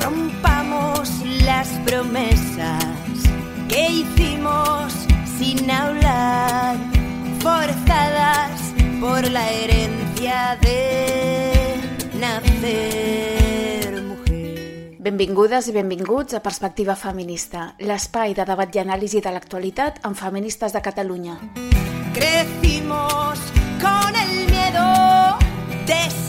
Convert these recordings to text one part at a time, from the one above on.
rompamos las promesas que hicimos sin hablar, forzadas por la herencia de nacer mujer. Benvingudes i benvinguts a Perspectiva Feminista, l'espai de debat i anàlisi de l'actualitat amb feministes de Catalunya. Crecimos con el miedo de.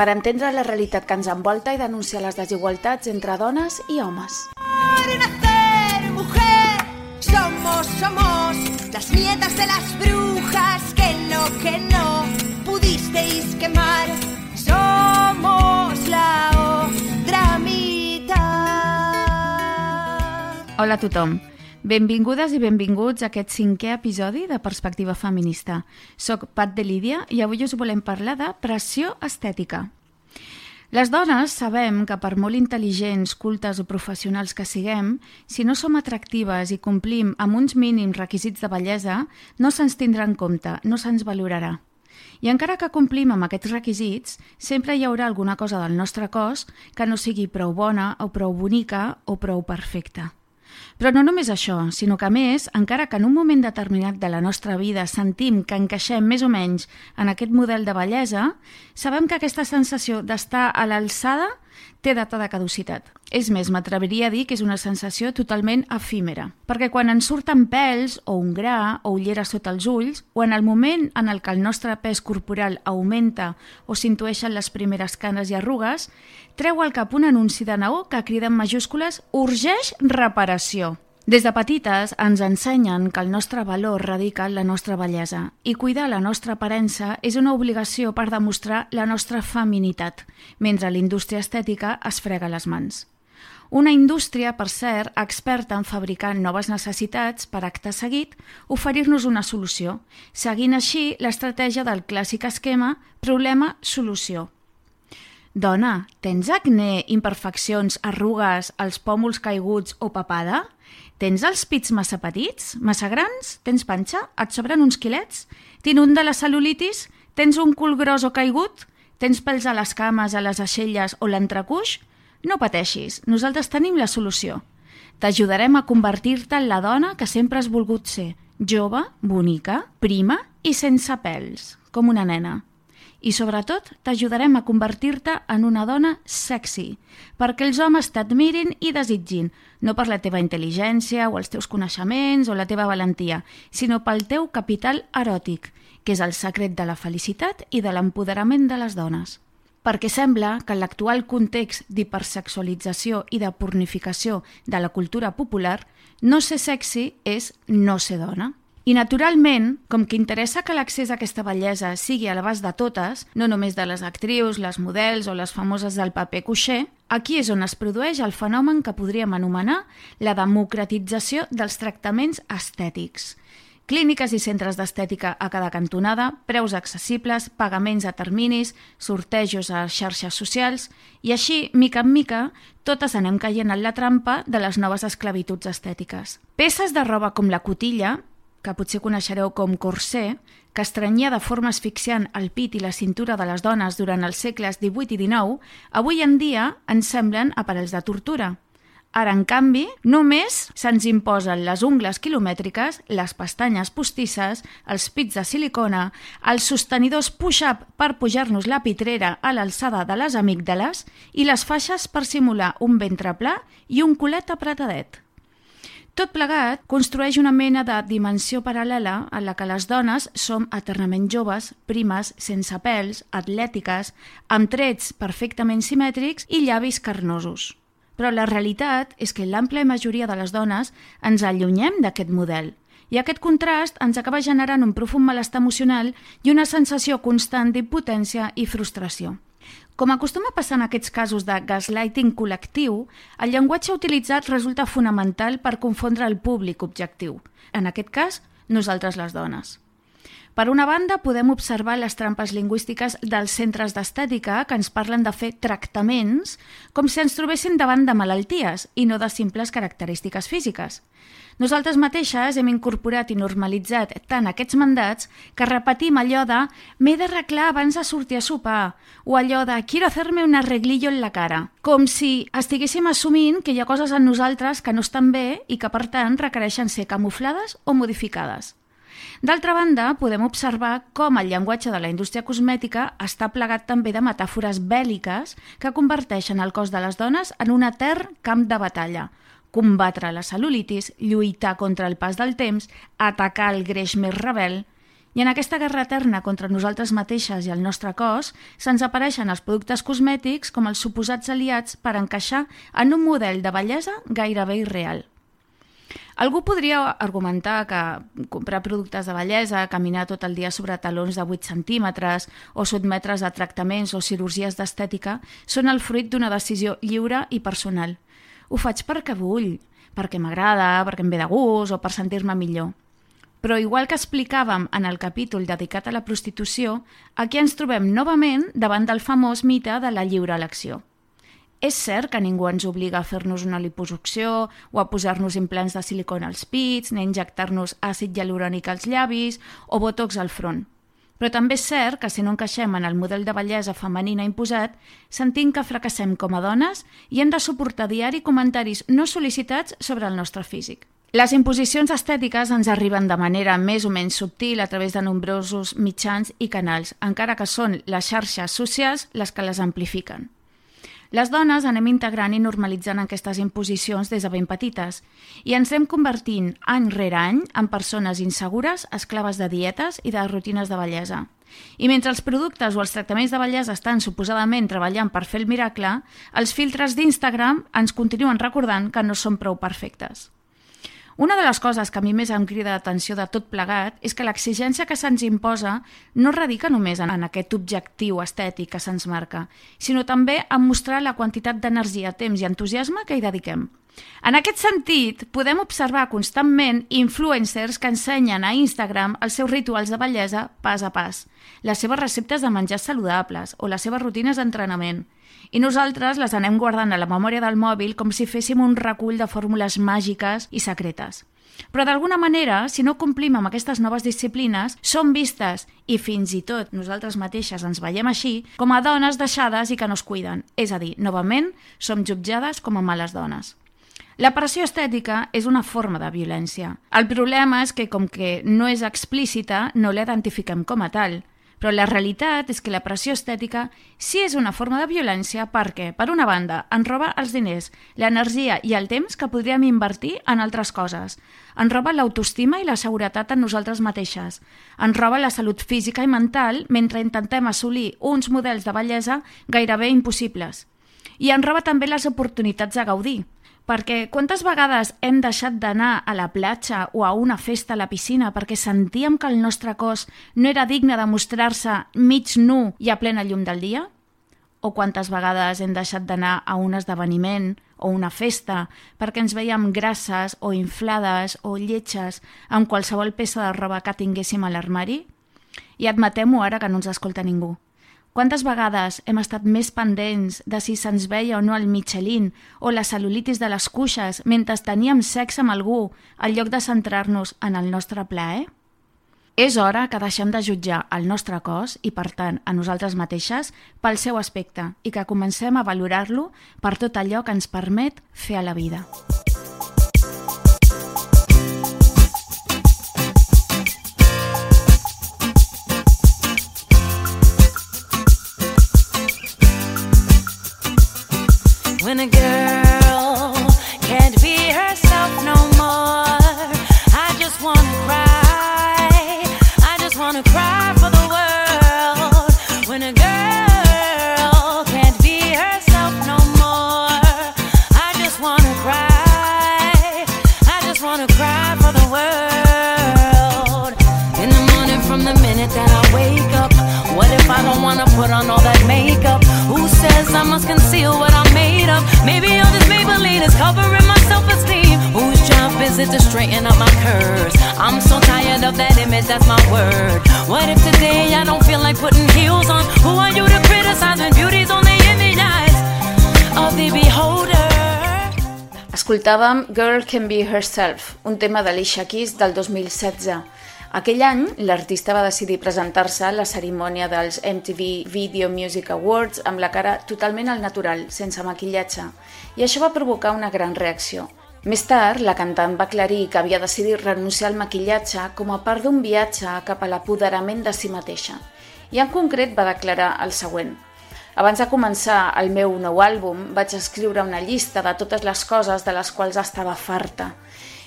Per entendre la realitat que ens envolta i denunciar les desigualtats entre dones i homes. Por nacer mujer, somos, somos las nietas de las brujas que no, que no pudisteis quemar. Somos la otra mitad. Hola a tothom. Benvingudes i benvinguts a aquest cinquè episodi de Perspectiva Feminista. Soc Pat de Lídia i avui us volem parlar de pressió estètica. Les dones sabem que per molt intel·ligents, cultes o professionals que siguem, si no som atractives i complim amb uns mínims requisits de bellesa, no se'ns tindrà en compte, no se'ns valorarà. I encara que complim amb aquests requisits, sempre hi haurà alguna cosa del nostre cos que no sigui prou bona o prou bonica o prou perfecta. Però no només això, sinó que a més, encara que en un moment determinat de la nostra vida sentim que encaixem més o menys en aquest model de bellesa, sabem que aquesta sensació d'estar a l'alçada té data de caducitat. És més, m'atreviria a dir que és una sensació totalment efímera, perquè quan ens surten pèls o un gra o ulleres sota els ulls, o en el moment en el que el nostre pes corporal augmenta o s'intueixen les primeres canes i arrugues, treu al cap un anunci de Naó que crida en majúscules «Urgeix reparació». Des de petites ens ensenyen que el nostre valor radica en la nostra bellesa i cuidar la nostra aparença és una obligació per demostrar la nostra feminitat, mentre la indústria estètica es frega les mans. Una indústria, per cert, experta en fabricar noves necessitats per acte seguit, oferir-nos una solució, seguint així l'estratègia del clàssic esquema problema-solució. Dona, tens acné, imperfeccions, arrugues, els pòmuls caiguts o papada? Tens els pits massa petits? Massa grans? Tens panxa? Et sobren uns quilets? T'inunda la cel·lulitis? Tens un cul gros o caigut? Tens pèls a les cames, a les aixelles o l'entrecuix? No pateixis, nosaltres tenim la solució. T'ajudarem a convertir-te en la dona que sempre has volgut ser, jove, bonica, prima i sense pèls, com una nena. I sobretot t'ajudarem a convertir-te en una dona sexy, perquè els homes t'admirin i desitgin, no per la teva intel·ligència o els teus coneixements o la teva valentia, sinó pel teu capital eròtic, que és el secret de la felicitat i de l'empoderament de les dones. Perquè sembla que en l'actual context d'hipersexualització i de pornificació de la cultura popular, no ser sexy és no ser dona. I naturalment, com que interessa que l'accés a aquesta bellesa sigui a l'abast de totes, no només de les actrius, les models o les famoses del paper cuixer, aquí és on es produeix el fenomen que podríem anomenar la democratització dels tractaments estètics. Clíniques i centres d'estètica a cada cantonada, preus accessibles, pagaments a terminis, sortejos a xarxes socials i així, mica en mica, totes anem caient en la trampa de les noves esclavituds estètiques. Peces de roba com la cotilla, que potser coneixereu com corsé, que estrenyia de forma asfixiant el pit i la cintura de les dones durant els segles XVIII i XIX, avui en dia ens semblen aparells de tortura. Ara, en canvi, només se'ns imposen les ungles quilomètriques, les pestanyes postisses, els pits de silicona, els sostenidors push-up per pujar-nos la pitrera a l'alçada de les amígdales i les faixes per simular un ventre pla i un culet apretadet. Tot plegat construeix una mena de dimensió paral·lela en la que les dones som eternament joves, primes, sense pèls, atlètiques, amb trets perfectament simètrics i llavis carnosos. Però la realitat és que l'àmplia majoria de les dones ens allunyem d'aquest model i aquest contrast ens acaba generant un profund malestar emocional i una sensació constant d'impotència i frustració. Com acostuma a passar en aquests casos de gaslighting col·lectiu, el llenguatge utilitzat resulta fonamental per confondre el públic objectiu, en aquest cas, nosaltres les dones. Per una banda, podem observar les trampes lingüístiques dels centres d'estètica que ens parlen de fer tractaments com si ens trobessin davant de malalties i no de simples característiques físiques. Nosaltres mateixes hem incorporat i normalitzat tant aquests mandats que repetim allò de m'he d'arreglar abans de sortir a sopar o allò de quiero hacerme un arreglillo en la cara, com si estiguéssim assumint que hi ha coses en nosaltres que no estan bé i que per tant requereixen ser camuflades o modificades. D'altra banda, podem observar com el llenguatge de la indústria cosmètica està plegat també de metàfores bèl·liques que converteixen el cos de les dones en un etern camp de batalla. Combatre la cel·lulitis, lluitar contra el pas del temps, atacar el greix més rebel... I en aquesta guerra eterna contra nosaltres mateixes i el nostre cos se'ns apareixen els productes cosmètics com els suposats aliats per encaixar en un model de bellesa gairebé irreal. Algú podria argumentar que comprar productes de bellesa, caminar tot el dia sobre talons de 8 centímetres o sotmetre's a tractaments o cirurgies d'estètica són el fruit d'una decisió lliure i personal. Ho faig perquè vull, perquè m'agrada, perquè em ve de gust o per sentir-me millor. Però igual que explicàvem en el capítol dedicat a la prostitució, aquí ens trobem novament davant del famós mite de la lliure elecció. És cert que ningú ens obliga a fer-nos una liposucció o a posar-nos implants de silicona als pits, ni a injectar-nos àcid hialurònic als llavis o botox al front. Però també és cert que si no encaixem en el model de bellesa femenina imposat, sentim que fracassem com a dones i hem de suportar diari comentaris no sol·licitats sobre el nostre físic. Les imposicions estètiques ens arriben de manera més o menys subtil a través de nombrosos mitjans i canals, encara que són les xarxes socials les que les amplifiquen. Les dones anem integrant i normalitzant aquestes imposicions des de ben petites i ens hem convertint any rere any en persones insegures, esclaves de dietes i de rutines de bellesa. I mentre els productes o els tractaments de bellesa estan suposadament treballant per fer el miracle, els filtres d'Instagram ens continuen recordant que no són prou perfectes. Una de les coses que a mi més em crida l'atenció de tot plegat és que l'exigència que se'ns imposa no radica només en aquest objectiu estètic que se'ns marca, sinó també en mostrar la quantitat d'energia, temps i entusiasme que hi dediquem. En aquest sentit, podem observar constantment influencers que ensenyen a Instagram els seus rituals de bellesa pas a pas, les seves receptes de menjar saludables o les seves rutines d'entrenament – i nosaltres les anem guardant a la memòria del mòbil com si féssim un recull de fórmules màgiques i secretes. Però d'alguna manera, si no complim amb aquestes noves disciplines, som vistes, i fins i tot nosaltres mateixes ens veiem així, com a dones deixades i que no es cuiden. És a dir, novament, som jutjades com a males dones. La pressió estètica és una forma de violència. El problema és que, com que no és explícita, no l'identifiquem com a tal. Però la realitat és que la pressió estètica sí és una forma de violència perquè, per una banda, ens roba els diners, l'energia i el temps que podríem invertir en altres coses. Ens roba l'autoestima i la seguretat en nosaltres mateixes. Ens roba la salut física i mental mentre intentem assolir uns models de bellesa gairebé impossibles. I ens roba també les oportunitats de gaudir perquè quantes vegades hem deixat d'anar a la platja o a una festa a la piscina perquè sentíem que el nostre cos no era digne de mostrar-se mig nu i a plena llum del dia? O quantes vegades hem deixat d'anar a un esdeveniment o una festa perquè ens veiem grasses o inflades o lletges amb qualsevol peça de roba que tinguéssim a l'armari? I admetem-ho ara que no ens escolta ningú. Quantes vegades hem estat més pendents de si se'ns veia o no el Michelin o la cel·lulitis de les cuixes mentre teníem sexe amb algú al lloc de centrar-nos en el nostre plaer? És hora que deixem de jutjar el nostre cos i, per tant, a nosaltres mateixes pel seu aspecte i que comencem a valorar-lo per tot allò que ens permet fer a la vida. When a girl can't be herself no more, I just wanna cry. I just wanna cry for the world. When a girl can't be herself no more, I just wanna cry. I just wanna cry for the world. In the morning, from the minute that I wake up, what if I don't wanna put on all that makeup? Who says I must conceal what Of? Maybe all this Maybelline is covering my self-esteem. Whose job is it to straighten up my curves. I'm so tired of that image, that's my word. What if today I don't feel like putting heels on? Who are you to criticize when beauty's only in the eyes of the beholder? Escoltàvem Girl Can Be Herself, un tema d'Alicia Keys del 2016. Aquell any, l'artista va decidir presentar-se a la cerimònia dels MTV Video Music Awards amb la cara totalment al natural, sense maquillatge, i això va provocar una gran reacció. Més tard, la cantant va aclarir que havia decidit renunciar al maquillatge com a part d'un viatge cap a l'apoderament de si mateixa. I en concret va declarar el següent. Abans de començar el meu nou àlbum, vaig escriure una llista de totes les coses de les quals estava farta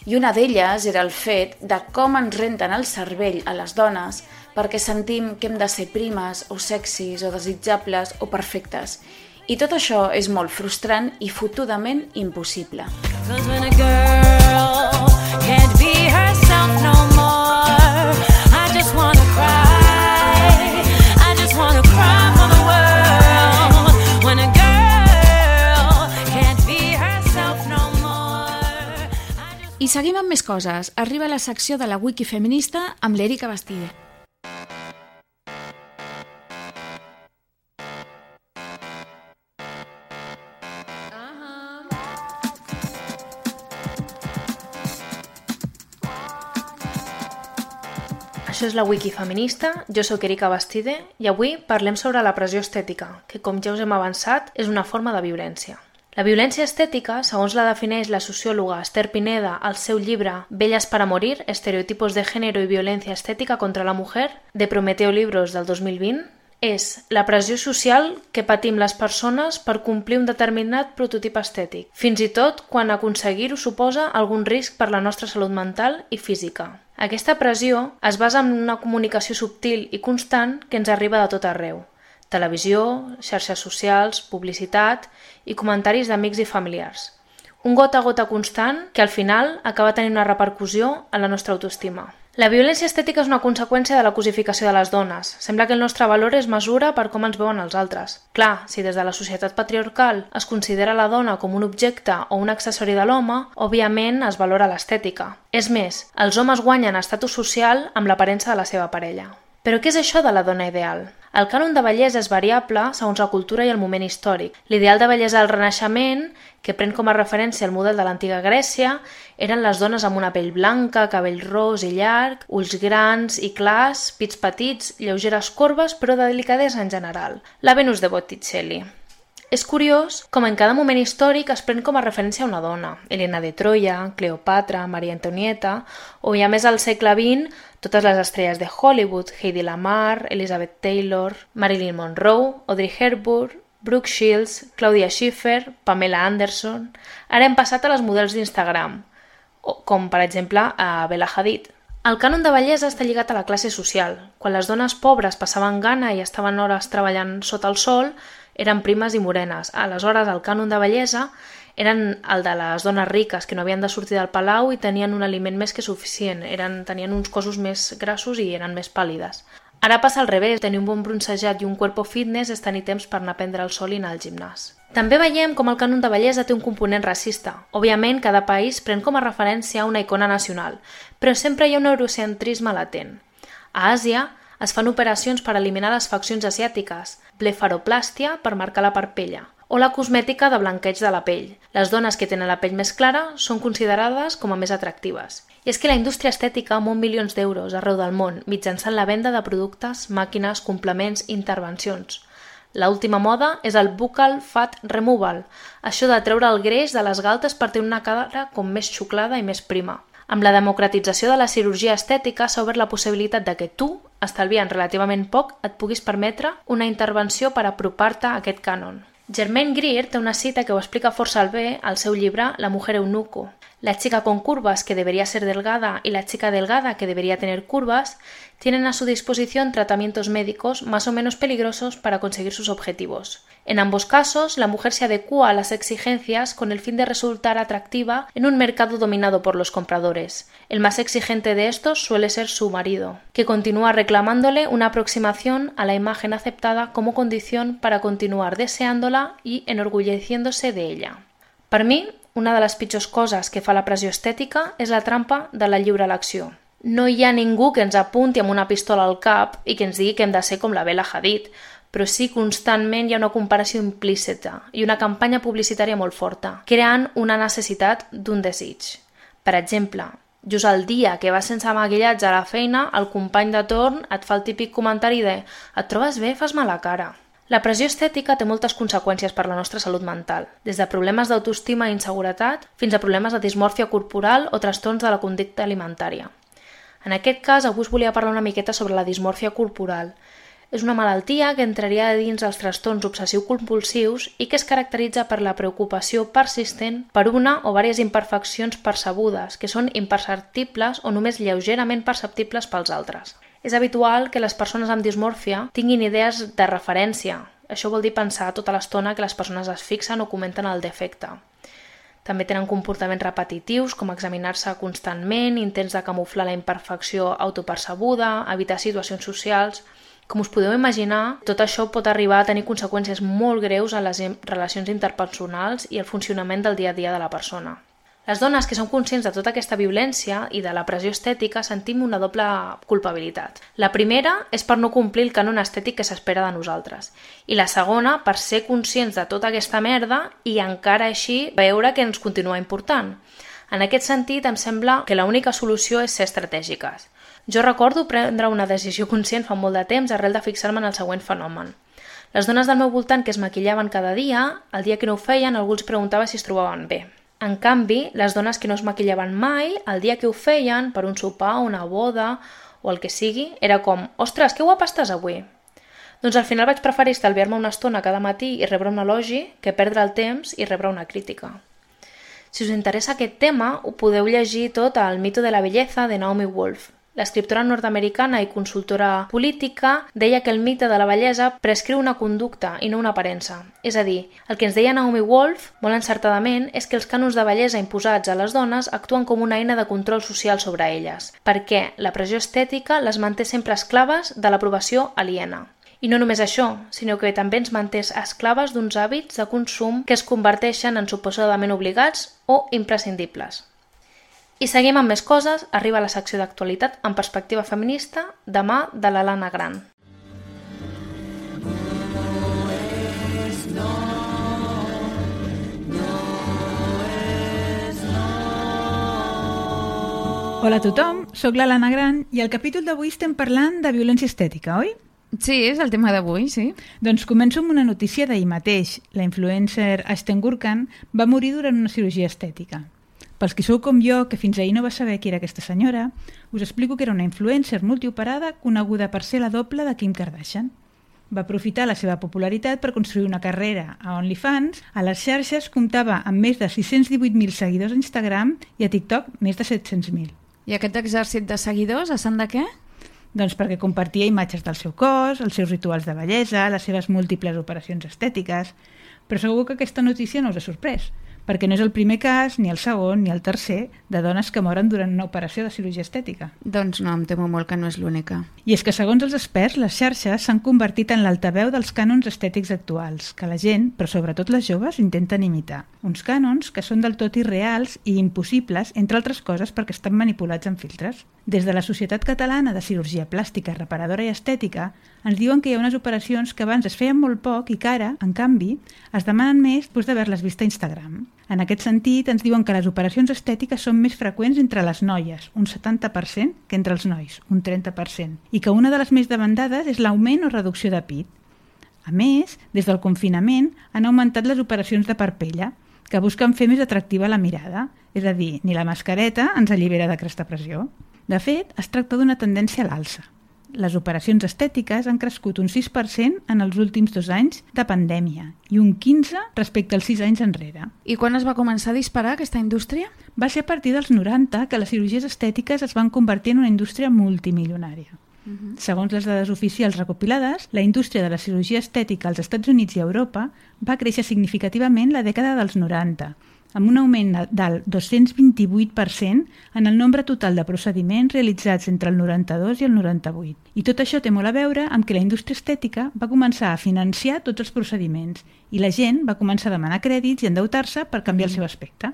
i una d'elles era el fet de com ens renten el cervell a les dones perquè sentim que hem de ser primes o sexis o desitjables o perfectes. I tot això és molt frustrant i fotudament impossible. when a girl can't be herself no I seguim amb més coses. Arriba la secció de la Wiki Feminista amb l'Erika Bastide. Això és la Wiki Feminista, jo sóc Erika Bastide i avui parlem sobre la pressió estètica, que com ja us hem avançat és una forma de violència. La violència estètica, segons la defineix la sociòloga Esther Pineda al seu llibre Belles para morir, estereotipos de género i violència estètica contra la mujer, de Prometeo Libros del 2020, és la pressió social que patim les persones per complir un determinat prototip estètic, fins i tot quan aconseguir-ho suposa algun risc per la nostra salut mental i física. Aquesta pressió es basa en una comunicació subtil i constant que ens arriba de tot arreu, televisió, xarxes socials, publicitat i comentaris d'amics i familiars. Un gota a gota constant que al final acaba tenint una repercussió en la nostra autoestima. La violència estètica és una conseqüència de la cosificació de les dones. Sembla que el nostre valor es mesura per com ens veuen els altres. Clar, si des de la societat patriarcal es considera la dona com un objecte o un accessori de l'home, òbviament es valora l'estètica. És més, els homes guanyen estatus social amb l'aparença de la seva parella. Però què és això de la dona ideal? El cànon de bellesa és variable segons la cultura i el moment històric. L'ideal de bellesa del Renaixement, que pren com a referència el model de l'antiga Grècia, eren les dones amb una pell blanca, cabell ros i llarg, ulls grans i clars, pits petits, lleugeres corbes, però de delicadesa en general. La Venus de Botticelli. És curiós com en cada moment històric es pren com a referència una dona. Helena de Troia, Cleopatra, Maria Antonieta, o ja més al segle XX, totes les estrelles de Hollywood, Heidi Lamar, Elizabeth Taylor, Marilyn Monroe, Audrey Hepburn, Brooke Shields, Claudia Schiffer, Pamela Anderson... Ara hem passat a les models d'Instagram, com per exemple a Bella Hadid. El cànon de bellesa està lligat a la classe social. Quan les dones pobres passaven gana i estaven hores treballant sota el sol, eren primes i morenes. Aleshores, el cànon de bellesa eren el de les dones riques que no havien de sortir del palau i tenien un aliment més que suficient, eren, tenien uns cossos més grassos i eren més pàl·lides. Ara passa al revés, tenir un bon bronzejat i un cuerpo fitness és tenir temps per anar a prendre el sol i anar al gimnàs. També veiem com el cànon de bellesa té un component racista. Òbviament, cada país pren com a referència una icona nacional, però sempre hi ha un eurocentrisme latent. A Àsia, es fan operacions per eliminar les faccions asiàtiques, blefaroplàstia per marcar la parpella, o la cosmètica de blanqueig de la pell. Les dones que tenen la pell més clara són considerades com a més atractives. I és que la indústria estètica mou milions d'euros arreu del món mitjançant la venda de productes, màquines, complements i intervencions. La última moda és el buccal fat removal, això de treure el greix de les galtes per tenir una cara com més xuclada i més prima. Amb la democratització de la cirurgia estètica s'ha obert la possibilitat de que tu, estalviant relativament poc, et puguis permetre una intervenció per apropar-te a aquest cànon. Germaine Greer té una cita que ho explica força bé al seu llibre La mujer eunuco. La chica con curvas que debería ser delgada y la chica delgada que debería tener curvas tienen a su disposición tratamientos médicos más o menos peligrosos para conseguir sus objetivos. En ambos casos, la mujer se adecua a las exigencias con el fin de resultar atractiva en un mercado dominado por los compradores. El más exigente de estos suele ser su marido, que continúa reclamándole una aproximación a la imagen aceptada como condición para continuar deseándola y enorgulleciéndose de ella. Per mi, una de les pitjors coses que fa la pressió estètica és la trampa de la lliure elecció. No hi ha ningú que ens apunti amb una pistola al cap i que ens digui que hem de ser com la Bella Hadid, però sí constantment hi ha una comparació implícita i una campanya publicitària molt forta, creant una necessitat d'un desig. Per exemple, just el dia que vas sense maquillatge a la feina, el company de torn et fa el típic comentari de «et trobes bé, fas mala cara». La pressió estètica té moltes conseqüències per la nostra salut mental, des de problemes d'autoestima i inseguretat fins a problemes de dismòrfia corporal o trastorns de la conducta alimentària. En aquest cas, avui us volia parlar una miqueta sobre la dismòrfia corporal. És una malaltia que entraria dins els trastorns obsessiu-compulsius i que es caracteritza per la preocupació persistent per una o diverses imperfeccions percebudes, que són imperceptibles o només lleugerament perceptibles pels altres. És habitual que les persones amb dismòrfia tinguin idees de referència. Això vol dir pensar tota l'estona que les persones es fixen o comenten el defecte. També tenen comportaments repetitius, com examinar-se constantment, intents de camuflar la imperfecció autopercebuda, evitar situacions socials... Com us podeu imaginar, tot això pot arribar a tenir conseqüències molt greus en les relacions interpersonals i el funcionament del dia a dia de la persona. Les dones que són conscients de tota aquesta violència i de la pressió estètica sentim una doble culpabilitat. La primera és per no complir el canon estètic que s'espera de nosaltres. I la segona per ser conscients de tota aquesta merda i encara així veure que ens continua important. En aquest sentit, em sembla que l'única solució és ser estratègiques. Jo recordo prendre una decisió conscient fa molt de temps arrel de fixar-me en el següent fenomen. Les dones del meu voltant que es maquillaven cada dia, el dia que no ho feien, algú els preguntava si es trobaven bé. En canvi, les dones que no es maquillaven mai, el dia que ho feien, per un sopar, una boda o el que sigui, era com «Ostres, que guapa estàs avui!» Doncs al final vaig preferir estalviar-me una estona cada matí i rebre un elogi que perdre el temps i rebre una crítica. Si us interessa aquest tema, ho podeu llegir tot al Mito de la belleza de Naomi Wolf. L'escriptora nord-americana i consultora política deia que el mite de la bellesa prescriu una conducta i no una aparença. És a dir, el que ens deia Naomi Wolf, molt encertadament, és que els cànons de bellesa imposats a les dones actuen com una eina de control social sobre elles, perquè la pressió estètica les manté sempre esclaves de l'aprovació aliena. I no només això, sinó que també ens manté esclaves d'uns hàbits de consum que es converteixen en suposadament obligats o imprescindibles. I seguim amb més coses, arriba la secció d'actualitat en perspectiva feminista, demà de l'Alana Gran. Hola a tothom, sóc l'Alana Gran i al capítol d'avui estem parlant de violència estètica, oi? Sí, és el tema d'avui, sí. Doncs començo amb una notícia d'ahir mateix. La influencer Ashton Gurkan va morir durant una cirurgia estètica. Pels que sou com jo, que fins ahir no va saber qui era aquesta senyora, us explico que era una influencer multioperada coneguda per ser la doble de Kim Kardashian. Va aprofitar la seva popularitat per construir una carrera a OnlyFans. A les xarxes comptava amb més de 618.000 seguidors a Instagram i a TikTok més de 700.000. I aquest exèrcit de seguidors, a sant de què? Doncs perquè compartia imatges del seu cos, els seus rituals de bellesa, les seves múltiples operacions estètiques... Però segur que aquesta notícia no us ha sorprès, perquè no és el primer cas, ni el segon, ni el tercer, de dones que moren durant una operació de cirurgia estètica. Doncs no, em temo molt que no és l'única. I és que, segons els experts, les xarxes s'han convertit en l'altaveu dels cànons estètics actuals, que la gent, però sobretot les joves, intenten imitar. Uns cànons que són del tot irreals i impossibles, entre altres coses perquè estan manipulats en filtres. Des de la Societat Catalana de Cirurgia Plàstica, Reparadora i Estètica ens diuen que hi ha unes operacions que abans es feien molt poc i que ara, en canvi, es demanen més després d'haver-les vist a Instagram. En aquest sentit, ens diuen que les operacions estètiques són més freqüents entre les noies, un 70%, que entre els nois, un 30%, i que una de les més demandades és l'augment o reducció de pit. A més, des del confinament han augmentat les operacions de parpella, que busquen fer més atractiva la mirada, és a dir, ni la mascareta ens allibera d'aquesta pressió. De fet, es tracta d'una tendència a l'alça les operacions estètiques han crescut un 6% en els últims dos anys de pandèmia i un 15% respecte als 6 anys enrere. I quan es va començar a disparar aquesta indústria? Va ser a partir dels 90 que les cirurgies estètiques es van convertir en una indústria multimilionària. Uh mhm. -huh. Segons les dades oficials recopilades, la indústria de la cirurgia estètica als Estats Units i Europa va créixer significativament la dècada dels 90, amb un augment del 228% en el nombre total de procediments realitzats entre el 92 i el 98. I tot això té molt a veure amb que la indústria estètica va començar a financiar tots els procediments i la gent va començar a demanar crèdits i endeutar-se per canviar el seu aspecte.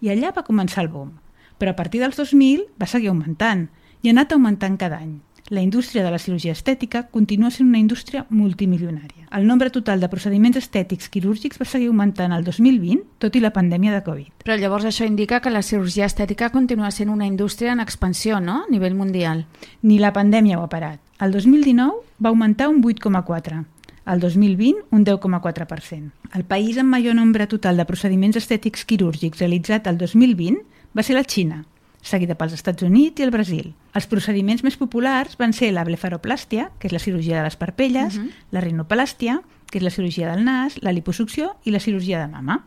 I allà va començar el boom. Però a partir dels 2000 va seguir augmentant i ha anat augmentant cada any la indústria de la cirurgia estètica continua sent una indústria multimilionària. El nombre total de procediments estètics quirúrgics va seguir augmentant el 2020, tot i la pandèmia de Covid. Però llavors això indica que la cirurgia estètica continua sent una indústria en expansió, no?, a nivell mundial. Ni la pandèmia ho ha parat. El 2019 va augmentar un 8,4%. El 2020, un 10,4%. El país amb major nombre total de procediments estètics quirúrgics realitzat el 2020 va ser la Xina, seguida pels Estats Units i el Brasil. Els procediments més populars van ser la blefaroplàstia, que és la cirurgia de les parpelles, uh mhm. -huh. la rinopalàstia, que és la cirurgia del nas, la liposucció i la cirurgia de mama.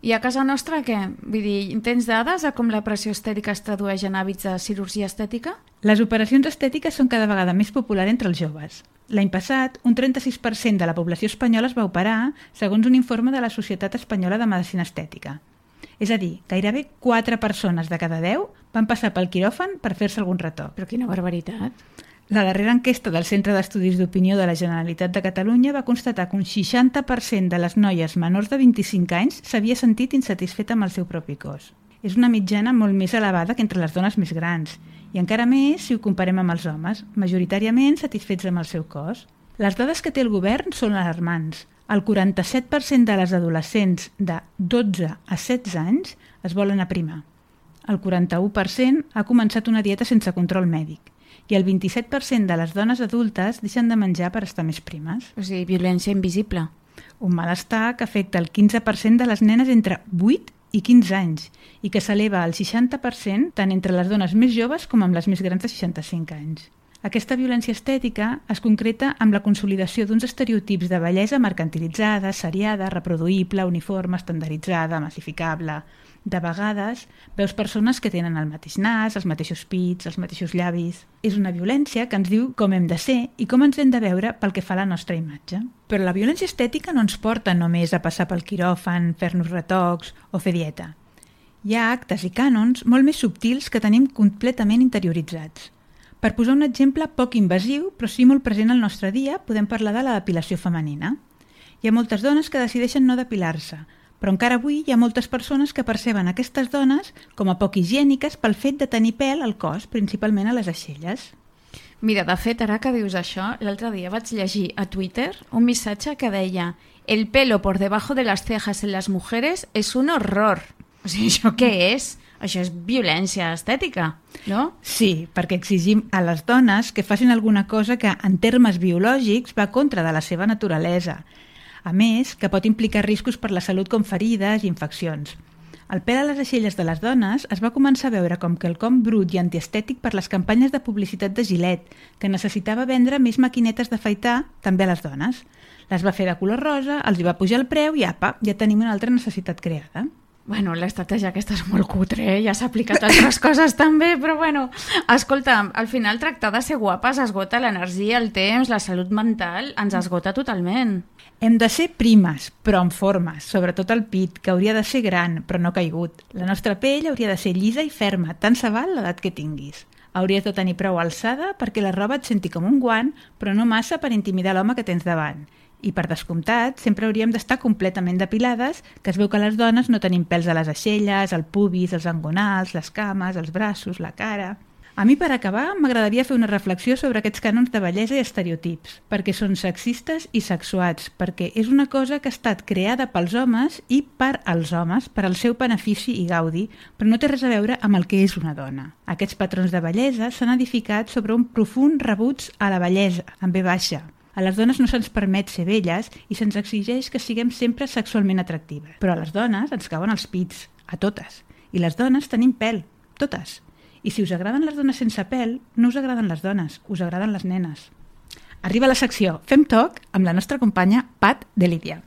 I a casa nostra què? Vull dir, tens dades a com la pressió estètica es tradueix en hàbits de cirurgia estètica? Les operacions estètiques són cada vegada més populars entre els joves. L'any passat, un 36% de la població espanyola es va operar, segons un informe de la Societat Espanyola de Medicina Estètica. És a dir, gairebé 4 persones de cada 10 van passar pel quiròfan per fer-se algun retoc. Però quina barbaritat. La darrera enquesta del Centre d'Estudis d'Opinió de la Generalitat de Catalunya va constatar que un 60% de les noies menors de 25 anys s'havia sentit insatisfeta amb el seu propi cos. És una mitjana molt més elevada que entre les dones més grans, i encara més si ho comparem amb els homes, majoritàriament satisfets amb el seu cos. Les dades que té el govern són alarmants el 47% de les adolescents de 12 a 16 anys es volen aprimar. El 41% ha començat una dieta sense control mèdic i el 27% de les dones adultes deixen de menjar per estar més primes. O sigui, violència invisible. Un malestar que afecta el 15% de les nenes entre 8 i 15 anys i que s'eleva al 60% tant entre les dones més joves com amb les més grans de 65 anys. Aquesta violència estètica es concreta amb la consolidació d'uns estereotips de bellesa mercantilitzada, seriada, reproduïble, uniforme, estandarditzada, massificable. De vegades veus persones que tenen el mateix nas, els mateixos pits, els mateixos llavis... És una violència que ens diu com hem de ser i com ens hem de veure pel que fa a la nostra imatge. Però la violència estètica no ens porta només a passar pel quiròfan, fer-nos retocs o fer dieta. Hi ha actes i cànons molt més subtils que tenim completament interioritzats per posar un exemple poc invasiu, però sí molt present al nostre dia, podem parlar de la depilació femenina. Hi ha moltes dones que decideixen no depilar-se, però encara avui hi ha moltes persones que perceben aquestes dones com a poc higièniques pel fet de tenir pèl al cos, principalment a les aixelles. Mira, de fet, ara que dius això, l'altre dia vaig llegir a Twitter un missatge que deia «El pelo por debajo de las cejas en las mujeres es un horror». O sigui, això què és? Això és violència estètica, no? Sí, perquè exigim a les dones que facin alguna cosa que, en termes biològics, va contra de la seva naturalesa. A més, que pot implicar riscos per la salut com ferides i infeccions. El pèl a les aixelles de les dones es va començar a veure com quelcom brut i antiestètic per les campanyes de publicitat de Gilet, que necessitava vendre més maquinetes d'afaitar també a les dones. Les va fer de color rosa, els hi va pujar el preu i apa, ja tenim una altra necessitat creada. Bueno, l'estratègia aquesta és molt cutre, eh? ja s'ha aplicat a altres coses també, però bueno, escolta, al final tractar de ser guapes esgota l'energia, el temps, la salut mental, ens esgota totalment. Hem de ser primes, però en formes, sobretot el pit, que hauria de ser gran, però no caigut. La nostra pell hauria de ser llisa i ferma, tant se val l'edat que tinguis. Hauries de tenir prou alçada perquè la roba et senti com un guant, però no massa per intimidar l'home que tens davant. I per descomptat, sempre hauríem d'estar completament depilades, que es veu que les dones no tenim pèls a les aixelles, al pubis, els angonals, les cames, els braços, la cara... A mi, per acabar, m'agradaria fer una reflexió sobre aquests cànons de bellesa i estereotips, perquè són sexistes i sexuats, perquè és una cosa que ha estat creada pels homes i per als homes, per al seu benefici i gaudi, però no té res a veure amb el que és una dona. Aquests patrons de bellesa s'han edificat sobre un profund rebuig a la bellesa, amb B baixa, a les dones no se'ns permet ser velles i se'ns exigeix que siguem sempre sexualment atractives. Però a les dones ens cauen els pits, a totes. I les dones tenim pèl, totes. I si us agraden les dones sense pèl, no us agraden les dones, us agraden les nenes. Arriba la secció Fem Toc amb la nostra companya Pat de Lídia.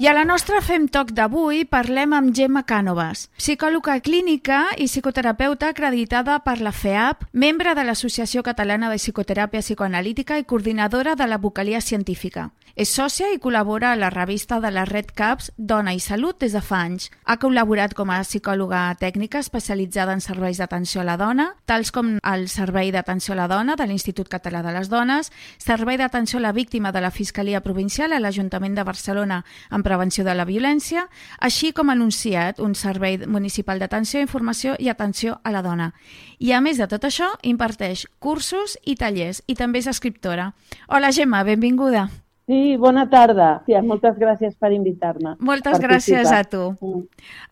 I a la nostra Fem Talk d'avui parlem amb Gemma Cànovas, psicòloga clínica i psicoterapeuta acreditada per la FEAP, membre de l'Associació Catalana de Psicoteràpia Psicoanalítica i coordinadora de la vocalia científica. És sòcia i col·labora a la revista de la Red Caps Dona i Salut des de fa anys. Ha col·laborat com a psicòloga tècnica especialitzada en serveis d'atenció a la dona, tals com el Servei d'Atenció a la Dona de l'Institut Català de les Dones, Servei d'Atenció a la Víctima de la Fiscalia Provincial a l'Ajuntament de Barcelona amb prevenció de la violència, així com anunciat un servei municipal d'atenció, informació i atenció a la dona. I a més de tot això, imparteix cursos i tallers i també és escriptora. Hola Gemma, benvinguda. Sí, bona tarda. Sí, moltes gràcies per invitar-me. Moltes gràcies a tu. Mm.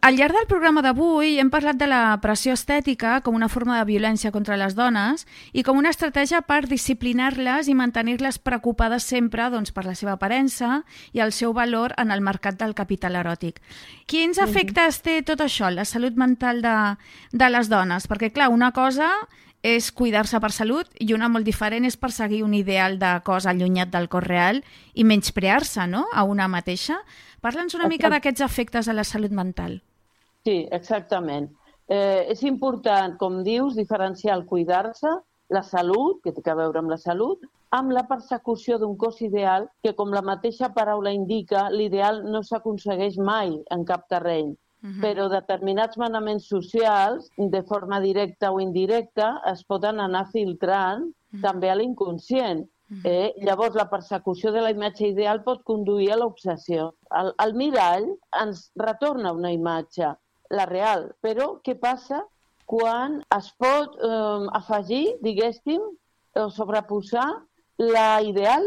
Al llarg del programa d'avui hem parlat de la pressió estètica com una forma de violència contra les dones i com una estratègia per disciplinar-les i mantenir-les preocupades sempre doncs, per la seva aparença i el seu valor en el mercat del capital eròtic. Quins mm-hmm. efectes té tot això, la salut mental de, de les dones? Perquè, clar, una cosa és cuidar-se per salut i una molt diferent és perseguir un ideal de cos allunyat del cos real i menysprear-se no? a una mateixa. Parla'ns una mica d'aquests efectes a la salut mental. Sí, exactament. Eh, és important, com dius, diferenciar el cuidar-se, la salut, que té a veure amb la salut, amb la persecució d'un cos ideal que, com la mateixa paraula indica, l'ideal no s'aconsegueix mai en cap terreny -huh. però determinats manaments socials, de forma directa o indirecta, es poden anar filtrant uh -huh. també a l'inconscient. Eh? Llavors, la persecució de la imatge ideal pot conduir a l'obsessió. El, el mirall ens retorna una imatge, la real, però què passa quan es pot eh, afegir, diguéssim, o sobreposar la ideal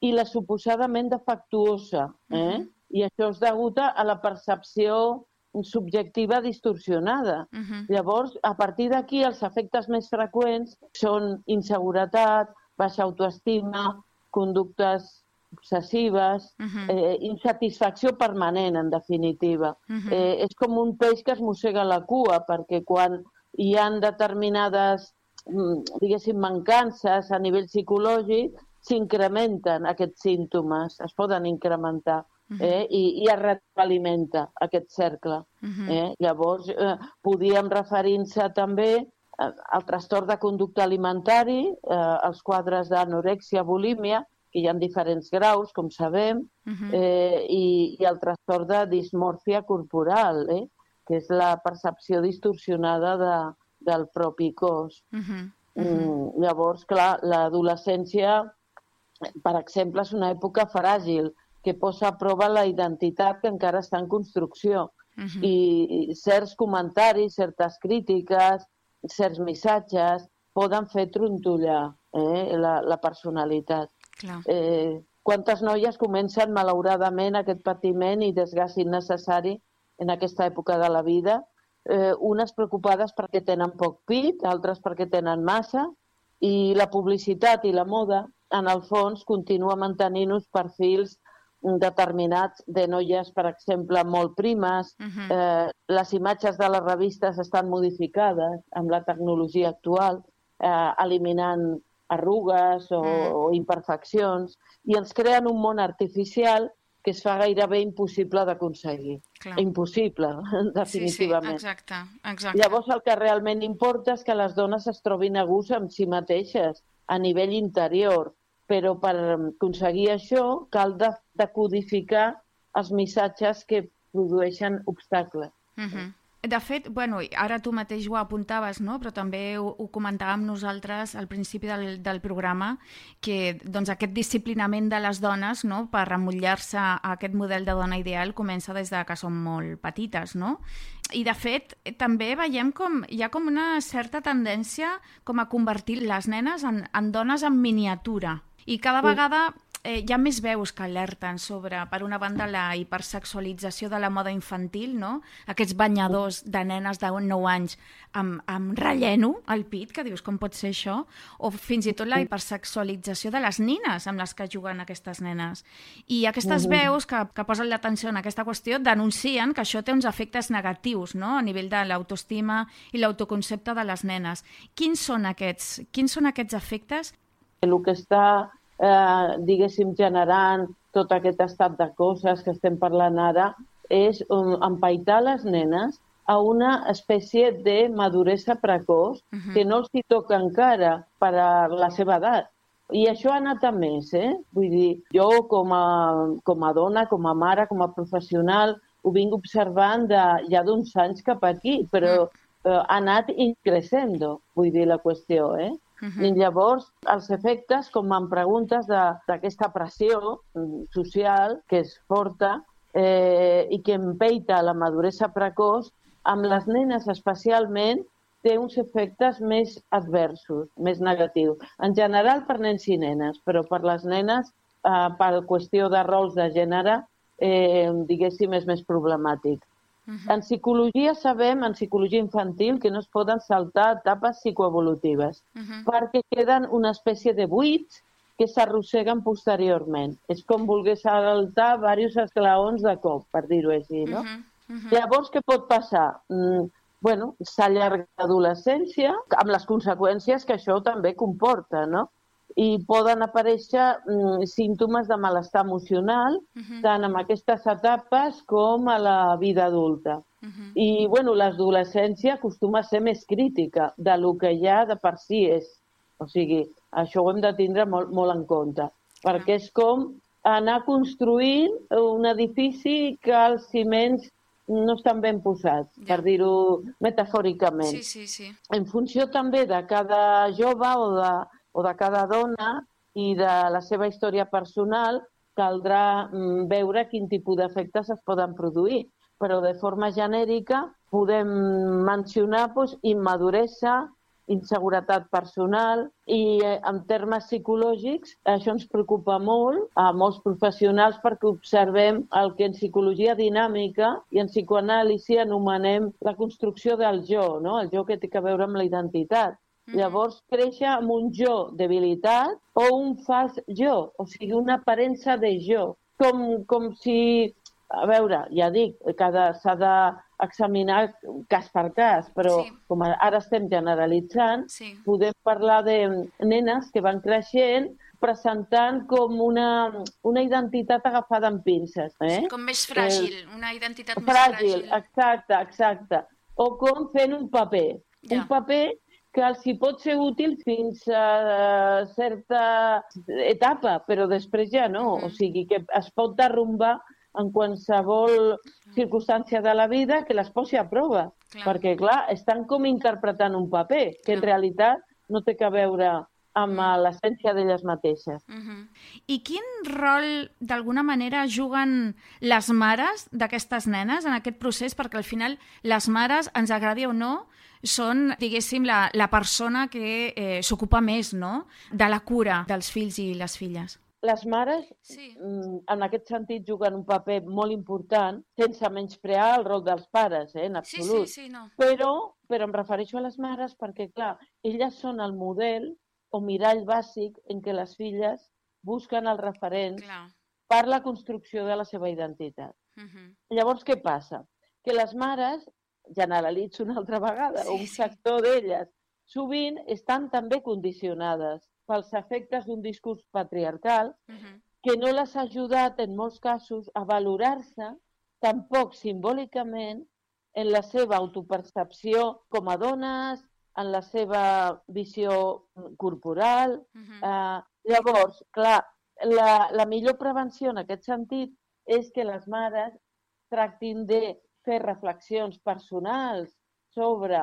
i la suposadament defectuosa. Eh? Uh -huh. I això és degut a la percepció subjectiva distorsionada. Uh -huh. Llavors, a partir d'aquí, els efectes més freqüents són inseguretat, baixa autoestima, conductes obsessives, uh -huh. eh, insatisfacció permanent, en definitiva. Uh -huh. eh, és com un peix que es mossega la cua, perquè quan hi han determinades, mm, diguéssim, mancances a nivell psicològic, s'incrementen aquests símptomes, es poden incrementar eh? I, i es retroalimenta aquest cercle. Uh -huh. eh? Llavors, eh, podíem referir-se també al trastorn de conducta alimentari, eh, els quadres d'anorèxia, bulímia, que hi ha diferents graus, com sabem, uh -huh. eh, i, i el trastorn de dismòrfia corporal, eh? que és la percepció distorsionada de, del propi cos. Uh -huh. Uh -huh. Mm, llavors, clar, l'adolescència, per exemple, és una època fràgil, que posa a prova la identitat que encara està en construcció. Uh -huh. I certs comentaris, certes crítiques, certs missatges poden fer trontollar eh, la, la personalitat. Clar. Eh, quantes noies comencen, malauradament, aquest patiment i desgast innecessari en aquesta època de la vida, eh, unes preocupades perquè tenen poc pit, altres perquè tenen massa, i la publicitat i la moda, en el fons, continua mantenint uns perfils determinats de noies, per exemple, molt primes. Uh -huh. eh, les imatges de les revistes estan modificades amb la tecnologia actual, eh, eliminant arrugues o, uh o imperfeccions, i ens creen un món artificial que es fa gairebé impossible d'aconseguir. Impossible, definitivament. Sí, sí, exacte, exacte. Llavors el que realment importa és que les dones es trobin a gust amb si mateixes, a nivell interior, però per aconseguir això cal de, decodificar els missatges que produeixen obstacles. Uh -huh. De fet, bueno, ara tu mateix ho apuntaves, no? però també ho, ho comentàvem nosaltres al principi del, del programa, que doncs, aquest disciplinament de les dones no? per remullar-se a aquest model de dona ideal comença des de que són molt petites. No? I, de fet, també veiem com hi ha com una certa tendència com a convertir les nenes en, en dones en miniatura. I cada vegada eh, hi ha més veus que alerten sobre, per una banda, la hipersexualització de la moda infantil, no? Aquests banyadors de nenes de 9 anys amb, amb relleno al pit, que dius, com pot ser això? O fins i tot la hipersexualització de les nines amb les que juguen aquestes nenes. I aquestes veus que, que posen l'atenció en aquesta qüestió denuncien que això té uns efectes negatius no? a nivell de l'autoestima i l'autoconcepte de les nenes. Quins són aquests, quins són aquests efectes el que està, eh, diguéssim, generant tot aquest estat de coses que estem parlant ara, és um, empaitar les nenes a una espècie de maduresa precoç uh -huh. que no els hi toca encara per a la seva edat. I això ha anat a més, eh? Vull dir, jo com a, com a dona, com a mare, com a professional, ho vinc observant de, ja d'uns anys cap aquí, però eh, ha anat increixendo, vull dir, la qüestió, eh? Uh -huh. I llavors, els efectes, com em preguntes, d'aquesta pressió social, que és forta, eh, i que empeita la maduresa precoç, amb les nenes especialment té uns efectes més adversos, més negatius. En general per nens i nenes, però per les nenes, eh, per qüestió de rols de gènere, eh, diguéssim, és més problemàtic. -huh. En psicologia sabem, en psicologia infantil, que no es poden saltar etapes psicoevolutives, uh -huh. perquè queden una espècie de buits que s'arrosseguen posteriorment. És com volgués saltar diversos esclaons de cop, per dir-ho així, no? Uh -huh. Uh -huh. Llavors, què pot passar? Mm, bueno, s'allarga l'adolescència, amb les conseqüències que això també comporta, no? I poden aparèixer mm, símptomes de malestar emocional, uh -huh. tant en aquestes etapes com a la vida adulta. Uh -huh. I, bueno, l'adolescència acostuma a ser més crítica de lo que ja de per si és. O sigui, això ho hem de tindre molt, molt en compte, perquè és com anar construint un edifici que els ciments no estan ben posats, ja. per dir-ho metafòricament. Sí, sí, sí. En funció també de cada jove o de, o de cada dona i de la seva història personal, caldrà mm, veure quin tipus d'efectes es poden produir. Però de forma genèrica podem mencionar doncs, immaduresa, inseguretat personal i eh, en termes psicològics això ens preocupa molt a molts professionals perquè observem el que en psicologia dinàmica i en psicoanàlisi anomenem la construcció del jo, no? el jo que té a veure amb la identitat. Mm. Llavors, créixer amb un jo debilitat o un fals jo, o sigui, una aparença de jo, com, com si a veure, ja dic, cada s'ha de examinar cas per cas, però sí. com ara estem generalitzant, sí. podem parlar de nenes que van creixent presentant com una, una identitat agafada amb pinces. Eh? Sí, com més fràgil, eh, una identitat fràgil, més fràgil. Exacte, exacte. O com fent un paper. Ja. Un paper que els hi pot ser útil fins a certa etapa, però després ja no. Mm. O sigui, que es pot derrumbar en qualsevol circumstància de la vida que les posi a prova. Clar. Perquè, clar, estan com interpretant un paper, que en realitat no té que veure amb mm. l'essència d'elles mateixes. Uh -huh. I quin rol, d'alguna manera, juguen les mares d'aquestes nenes en aquest procés? Perquè al final les mares, ens agradi o no, són, diguéssim, la, la persona que eh, s'ocupa més no? de la cura dels fills i les filles les mares, sí. Mm, en aquest sentit, juguen un paper molt important, sense menysprear el rol dels pares, eh, en absolut. Sí, sí, sí, no. Però, però em refereixo a les mares perquè, clar, elles són el model o mirall bàsic en què les filles busquen els referents clar. per la construcció de la seva identitat. Uh -huh. Llavors, què passa? Que les mares, generalitzo una altra vegada, sí, un sector sí. d'elles, sovint estan també condicionades pels efectes d'un discurs patriarcal uh -huh. que no les ha ajudat en molts casos a valorar-se tampoc simbòlicament en la seva autopercepció com a dones, en la seva visió corporal. Uh -huh. eh, llavors, clar, la, la millor prevenció en aquest sentit és que les mares tractin de fer reflexions personals sobre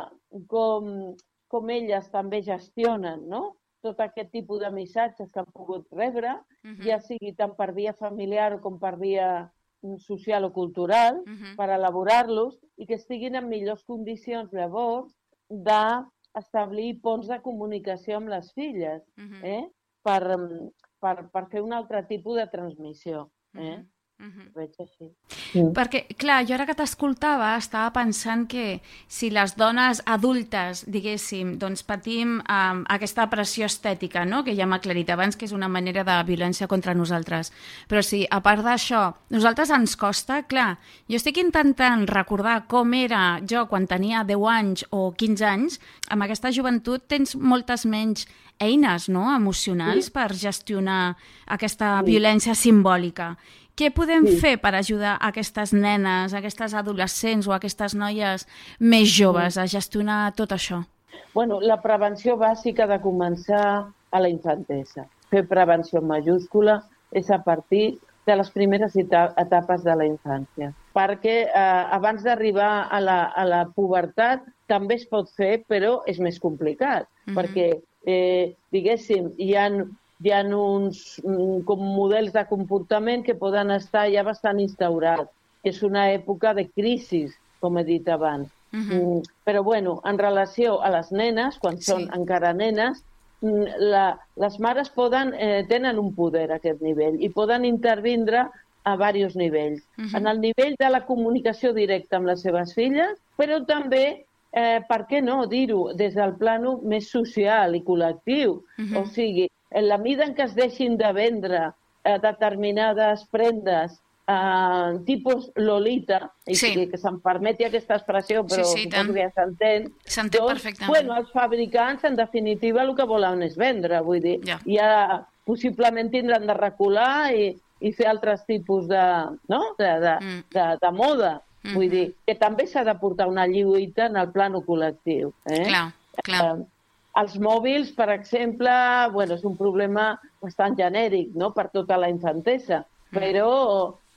com, com elles també gestionen no? tot aquest tipus de missatges que han pogut rebre, uh -huh. ja sigui tant per via familiar com per via mm, social o cultural, uh -huh. per elaborar-los i que estiguin en millors condicions llavors d'establir ponts de comunicació amb les filles, uh -huh. eh? per, mm, per, per fer un altre tipus de transmissió. Eh? Uh -huh. Uh -huh. Veig així. Mm. Perquè, clar, jo ara que t'escoltava estava pensant que si les dones adultes, diguéssim, doncs patim um, aquesta pressió estètica, no?, que ja m'ha aclarit abans que és una manera de violència contra nosaltres, però si a part d'això, nosaltres ens costa, clar, jo estic intentant recordar com era jo quan tenia 10 anys o 15 anys, amb aquesta joventut tens moltes menys eines no? emocionals sí. per gestionar aquesta sí. violència simbòlica. Què podem sí. fer per ajudar aquestes nenes, aquestes adolescents o aquestes noies més joves a gestionar tot això? Bueno, la prevenció bàsica de començar a la infantesa. Fer prevenció majúscula és a partir de les primeres etapes de la infància. Perquè eh, abans d'arribar a, la, a la pubertat també es pot fer, però és més complicat, mm -hmm. perquè eh, diguéssim, hi ha, hi ha uns mm, com models de comportament que poden estar ja bastant instaurats, que és una època de crisi, com he dit abans. Uh -huh. mm, però, bueno, en relació a les nenes, quan sí. són encara nenes, mm, la, les mares poden, eh, tenen un poder a aquest nivell i poden intervindre a diversos nivells. Uh -huh. En el nivell de la comunicació directa amb les seves filles, però també eh, per què no dir-ho des del plano més social i col·lectiu? Uh -huh. O sigui, en la mida en què es deixin de vendre eh, determinades prendes eh, tipus Lolita, i sí. que, que se'm permeti aquesta expressió, però sí, sí, que ja s'entén. S'entén doncs, perfectament. Bueno, els fabricants, en definitiva, el que volen és vendre, vull dir, ja, ja possiblement tindran de recular i, i fer altres tipus de, no? de, de, mm. de, de moda. -hmm. Vull dir, que també s'ha de portar una lluita en el plano col·lectiu. Eh? Clar, clar. Eh, els mòbils, per exemple, bueno, és un problema bastant genèric no? per tota la infantesa, mm. però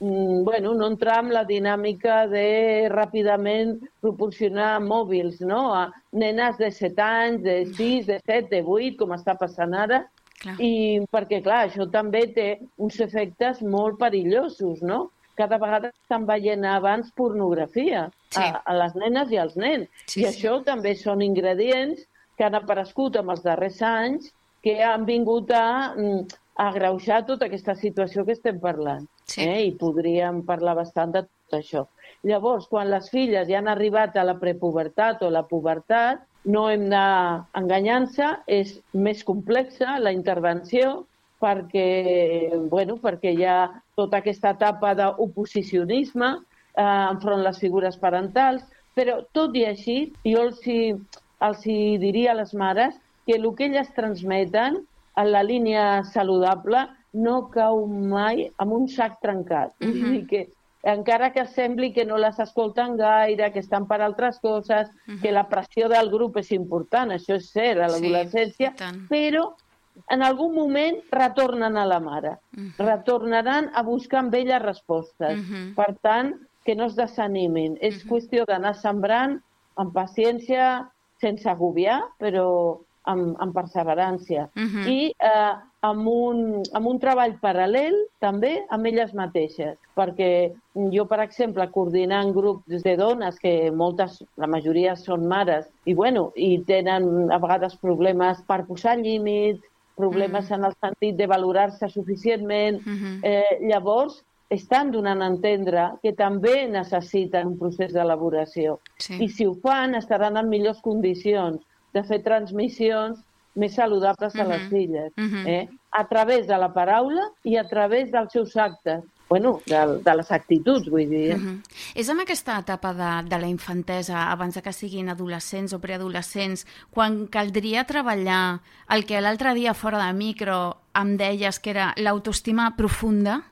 mm, bueno, no entrar en la dinàmica de ràpidament proporcionar mòbils no? a nenes de 7 anys, de 6, de 7, de 8, com està passant ara, Clar. i perquè, clar, això també té uns efectes molt perillosos, no? cada vegada estan veient abans pornografia sí. a, a les nenes i als nens. Sí, I això sí. també són ingredients que han aparegut en els darrers anys que han vingut a, mm, a greujar tota aquesta situació que estem parlant. Sí. Eh? I podríem parlar bastant de tot això. Llavors, quan les filles ja han arribat a la prepubertat o la pubertat, no hem d'enganyar-se, és més complexa la intervenció, perquè, bueno, perquè hi ha tota aquesta etapa d'oposicionisme eh, enfront les figures parentals, però tot i així, jo els, hi, els hi diria a les mares que el que elles transmeten en la línia saludable no cau mai amb un sac trencat. Uh -huh. dir que encara que sembli que no les escolten gaire, que estan per altres coses, uh -huh. que la pressió del grup és important, això és cert, a l'adolescència, sí, però en algun moment retornen a la mare. Uh -huh. Retornaran a buscar amb ella respostes. Uh -huh. Per tant, que no es desanimin. És uh -huh. qüestió d'anar sembrant amb paciència, sense agobiar, però amb, amb perseverància. Uh -huh. I eh, amb, un, amb un treball paral·lel també amb elles mateixes. Perquè jo, per exemple, coordinant grups de dones, que moltes, la majoria són mares, i, bueno, i tenen a vegades problemes per posar límits, problemes mm. en el sentit de valorar-se suficientment. Mm -hmm. eh, llavors, estan donant a entendre que també necessiten un procés d'elaboració. Sí. I si ho fan, estaran en millors condicions de fer transmissions més saludables mm -hmm. a les filles, mm -hmm. eh? a través de la paraula i a través dels seus actes bueno, de, de les actituds, vull dir. Uh -huh. És en aquesta etapa de, de la infantesa, abans de que siguin adolescents o preadolescents, quan caldria treballar el que l'altre dia fora de micro em deies que era l'autoestima profunda?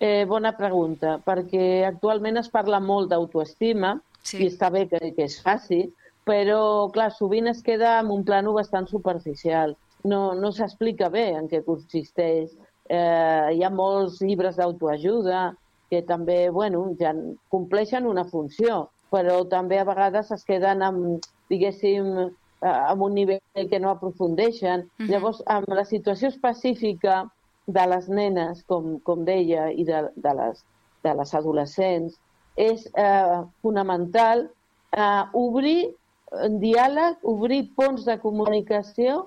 Eh, bona pregunta, perquè actualment es parla molt d'autoestima, sí. i està bé que, que es faci, però, clar, sovint es queda en un plano bastant superficial. No, no s'explica bé en què consisteix Eh, hi ha molts llibres d'autoajuda que també, bueno, ja compleixen una funció, però també a vegades es queden amb, diguéssim, eh, amb un nivell que no aprofundeixen. Uh -huh. Llavors, amb la situació específica de les nenes, com, com deia, i de, de, les, de les adolescents, és eh, fonamental eh, obrir diàleg, obrir ponts de comunicació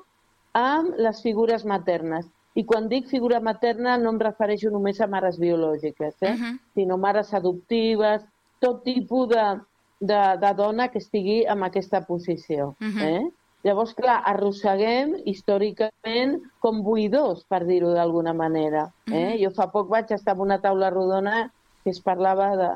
amb les figures maternes I quan dic figura materna no em refereixo només a mares biològiques, eh? Uh -huh. sinó mares adoptives, tot tipus de, de, de dona que estigui en aquesta posició. Mhm. eh? Llavors, clar, arrosseguem històricament com buidors, per dir-ho d'alguna manera. Eh? Jo fa poc vaig estar en una taula rodona que es parlava de,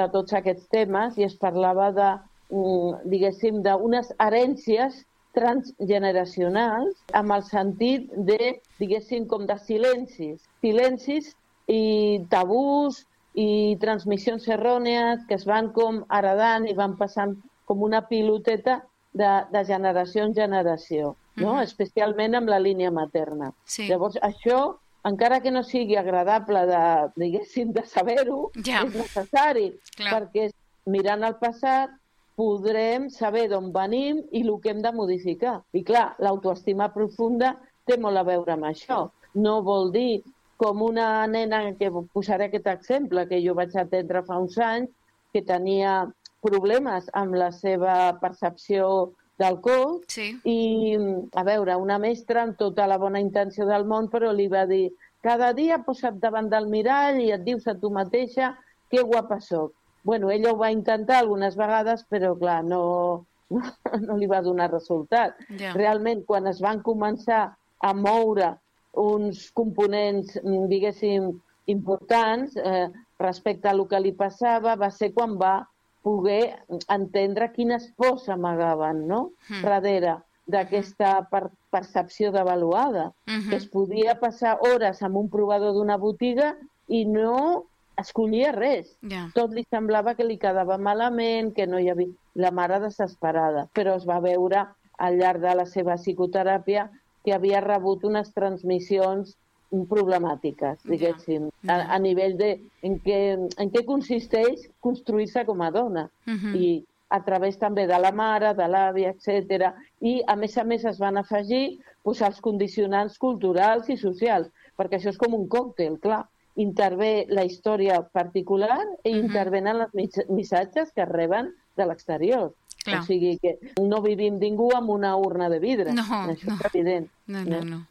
de tots aquests temes i es parlava de, mm, diguéssim, d'unes herències transgeneracionals amb el sentit de, diguéssim, com de silencis. Silencis i tabús i transmissions errònies que es van com heredant i van passant com una piloteta de, de generació en generació, no? Mhm. especialment amb la línia materna. Sí. Llavors, això, encara que no sigui agradable de, diguéssim, de saber-ho, Ja. és necessari, Clar. perquè mirant el passat podrem saber d'on venim i el que hem de modificar. I clar, l'autoestima profunda té molt a veure amb això. No vol dir com una nena, que posaré aquest exemple, que jo vaig atendre fa uns anys, que tenia problemes amb la seva percepció del cos Sí. i, a veure, una mestra amb tota la bona intenció del món, però li va dir cada dia posa't davant del mirall i et dius a tu mateixa que guapa sóc. Bueno, ella ho va intentar algunes vegades, però clar, no, no li va donar resultat. Ja. Realment, quan es van començar a moure uns components, diguéssim, importants eh, respecte a lo que li passava, va ser quan va poder entendre quines pors amagaven, no?, Mm. darrere d'aquesta per percepció d'avaluada, Mhm. que es podia passar hores amb un provador d'una botiga i no escollia res. Ja. Tot li semblava que li quedava malament, que no hi havia... La mare desesperada, però es va veure al llarg de la seva psicoteràpia que havia rebut unes transmissions problemàtiques, diguéssim, ja. a, a nivell de en què, en què consisteix construir-se com a dona. Mhm. I a través també de la mare, de l'àvia, etc. I, a més a més, es van afegir doncs, els condicionants culturals i socials, perquè això és com un còctel, clar. Intervé la història particular i Mhm. intervenen els missatges que reben de l'exterior. Clar. O sigui que no vivim ningú amb una urna de vidre. No, això no. és evident. No, no, no.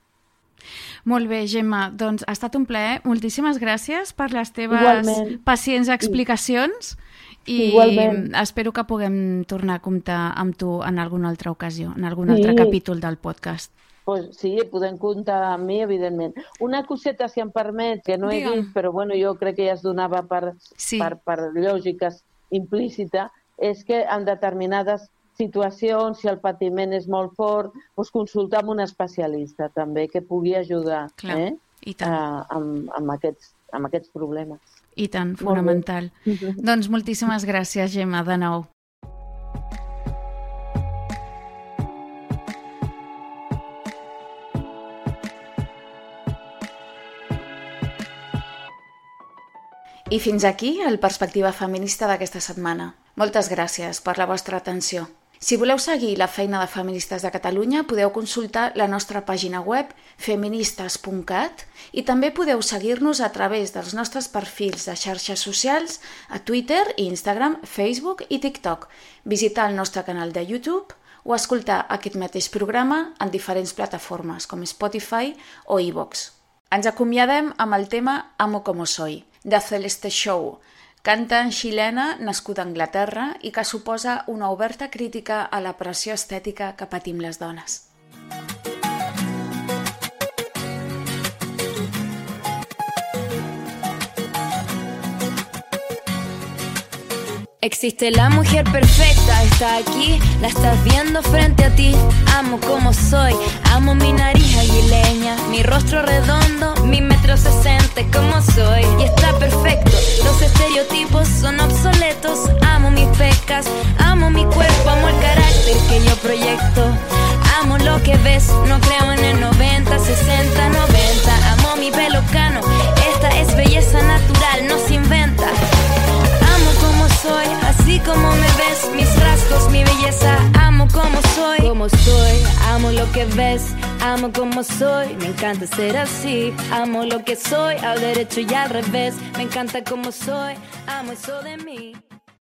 Molt bé, Gemma, doncs ha estat un plaer. Moltíssimes gràcies per les teves Igualment. pacients explicacions i Igualment. espero que puguem tornar a comptar amb tu en alguna altra ocasió, en algun Sí. altre capítol del podcast. Pues sí, podem comptar amb mi, evidentment. Una coseta, si em permet, que no he Digue'm. dit, però bueno, jo crec que ja es donava per, Sí. per, per lògiques implícita, és que en determinades situacions, si el patiment és molt fort, doncs consultar amb un especialista també, que pugui ajudar Clar, eh? i tant. a, amb, amb, aquests, amb aquests problemes. I tant, fonamental. Doncs moltíssimes gràcies, Gemma, de nou. I fins aquí el Perspectiva Feminista d'aquesta setmana. Moltes gràcies per la vostra atenció. Si voleu seguir la feina de Feministes de Catalunya, podeu consultar la nostra pàgina web feministes.cat i també podeu seguir-nos a través dels nostres perfils de xarxes socials a Twitter, Instagram, Facebook i TikTok, visitar el nostre canal de YouTube o escoltar aquest mateix programa en diferents plataformes com Spotify o iVoox. Ens acomiadem amb el tema Amo como soy, de Celeste Show, cantant xilena nascuda a Anglaterra i que suposa una oberta crítica a la pressió estètica que patim les dones. Existe la mujer perfecta, está aquí, la estás viendo frente a ti. Amo como soy, amo mi nariz aguileña, mi rostro redondo, mi metro sesenta como soy. Y está perfecto, los estereotipos son obsoletos. Amo mis pecas, amo mi cuerpo, amo el carácter que yo proyecto. Amo lo que ves, no creo en el 90, 60, 90. Amo mi pelo cano, esta es belleza natural, no se inventa. Amo como soy, así como me ves, mis rasgos, mi belleza. Amo como soy, como soy. Amo lo que ves, amo como soy. Me encanta ser así. Amo lo que soy, al derecho y al revés. Me encanta como soy, amo eso de mí.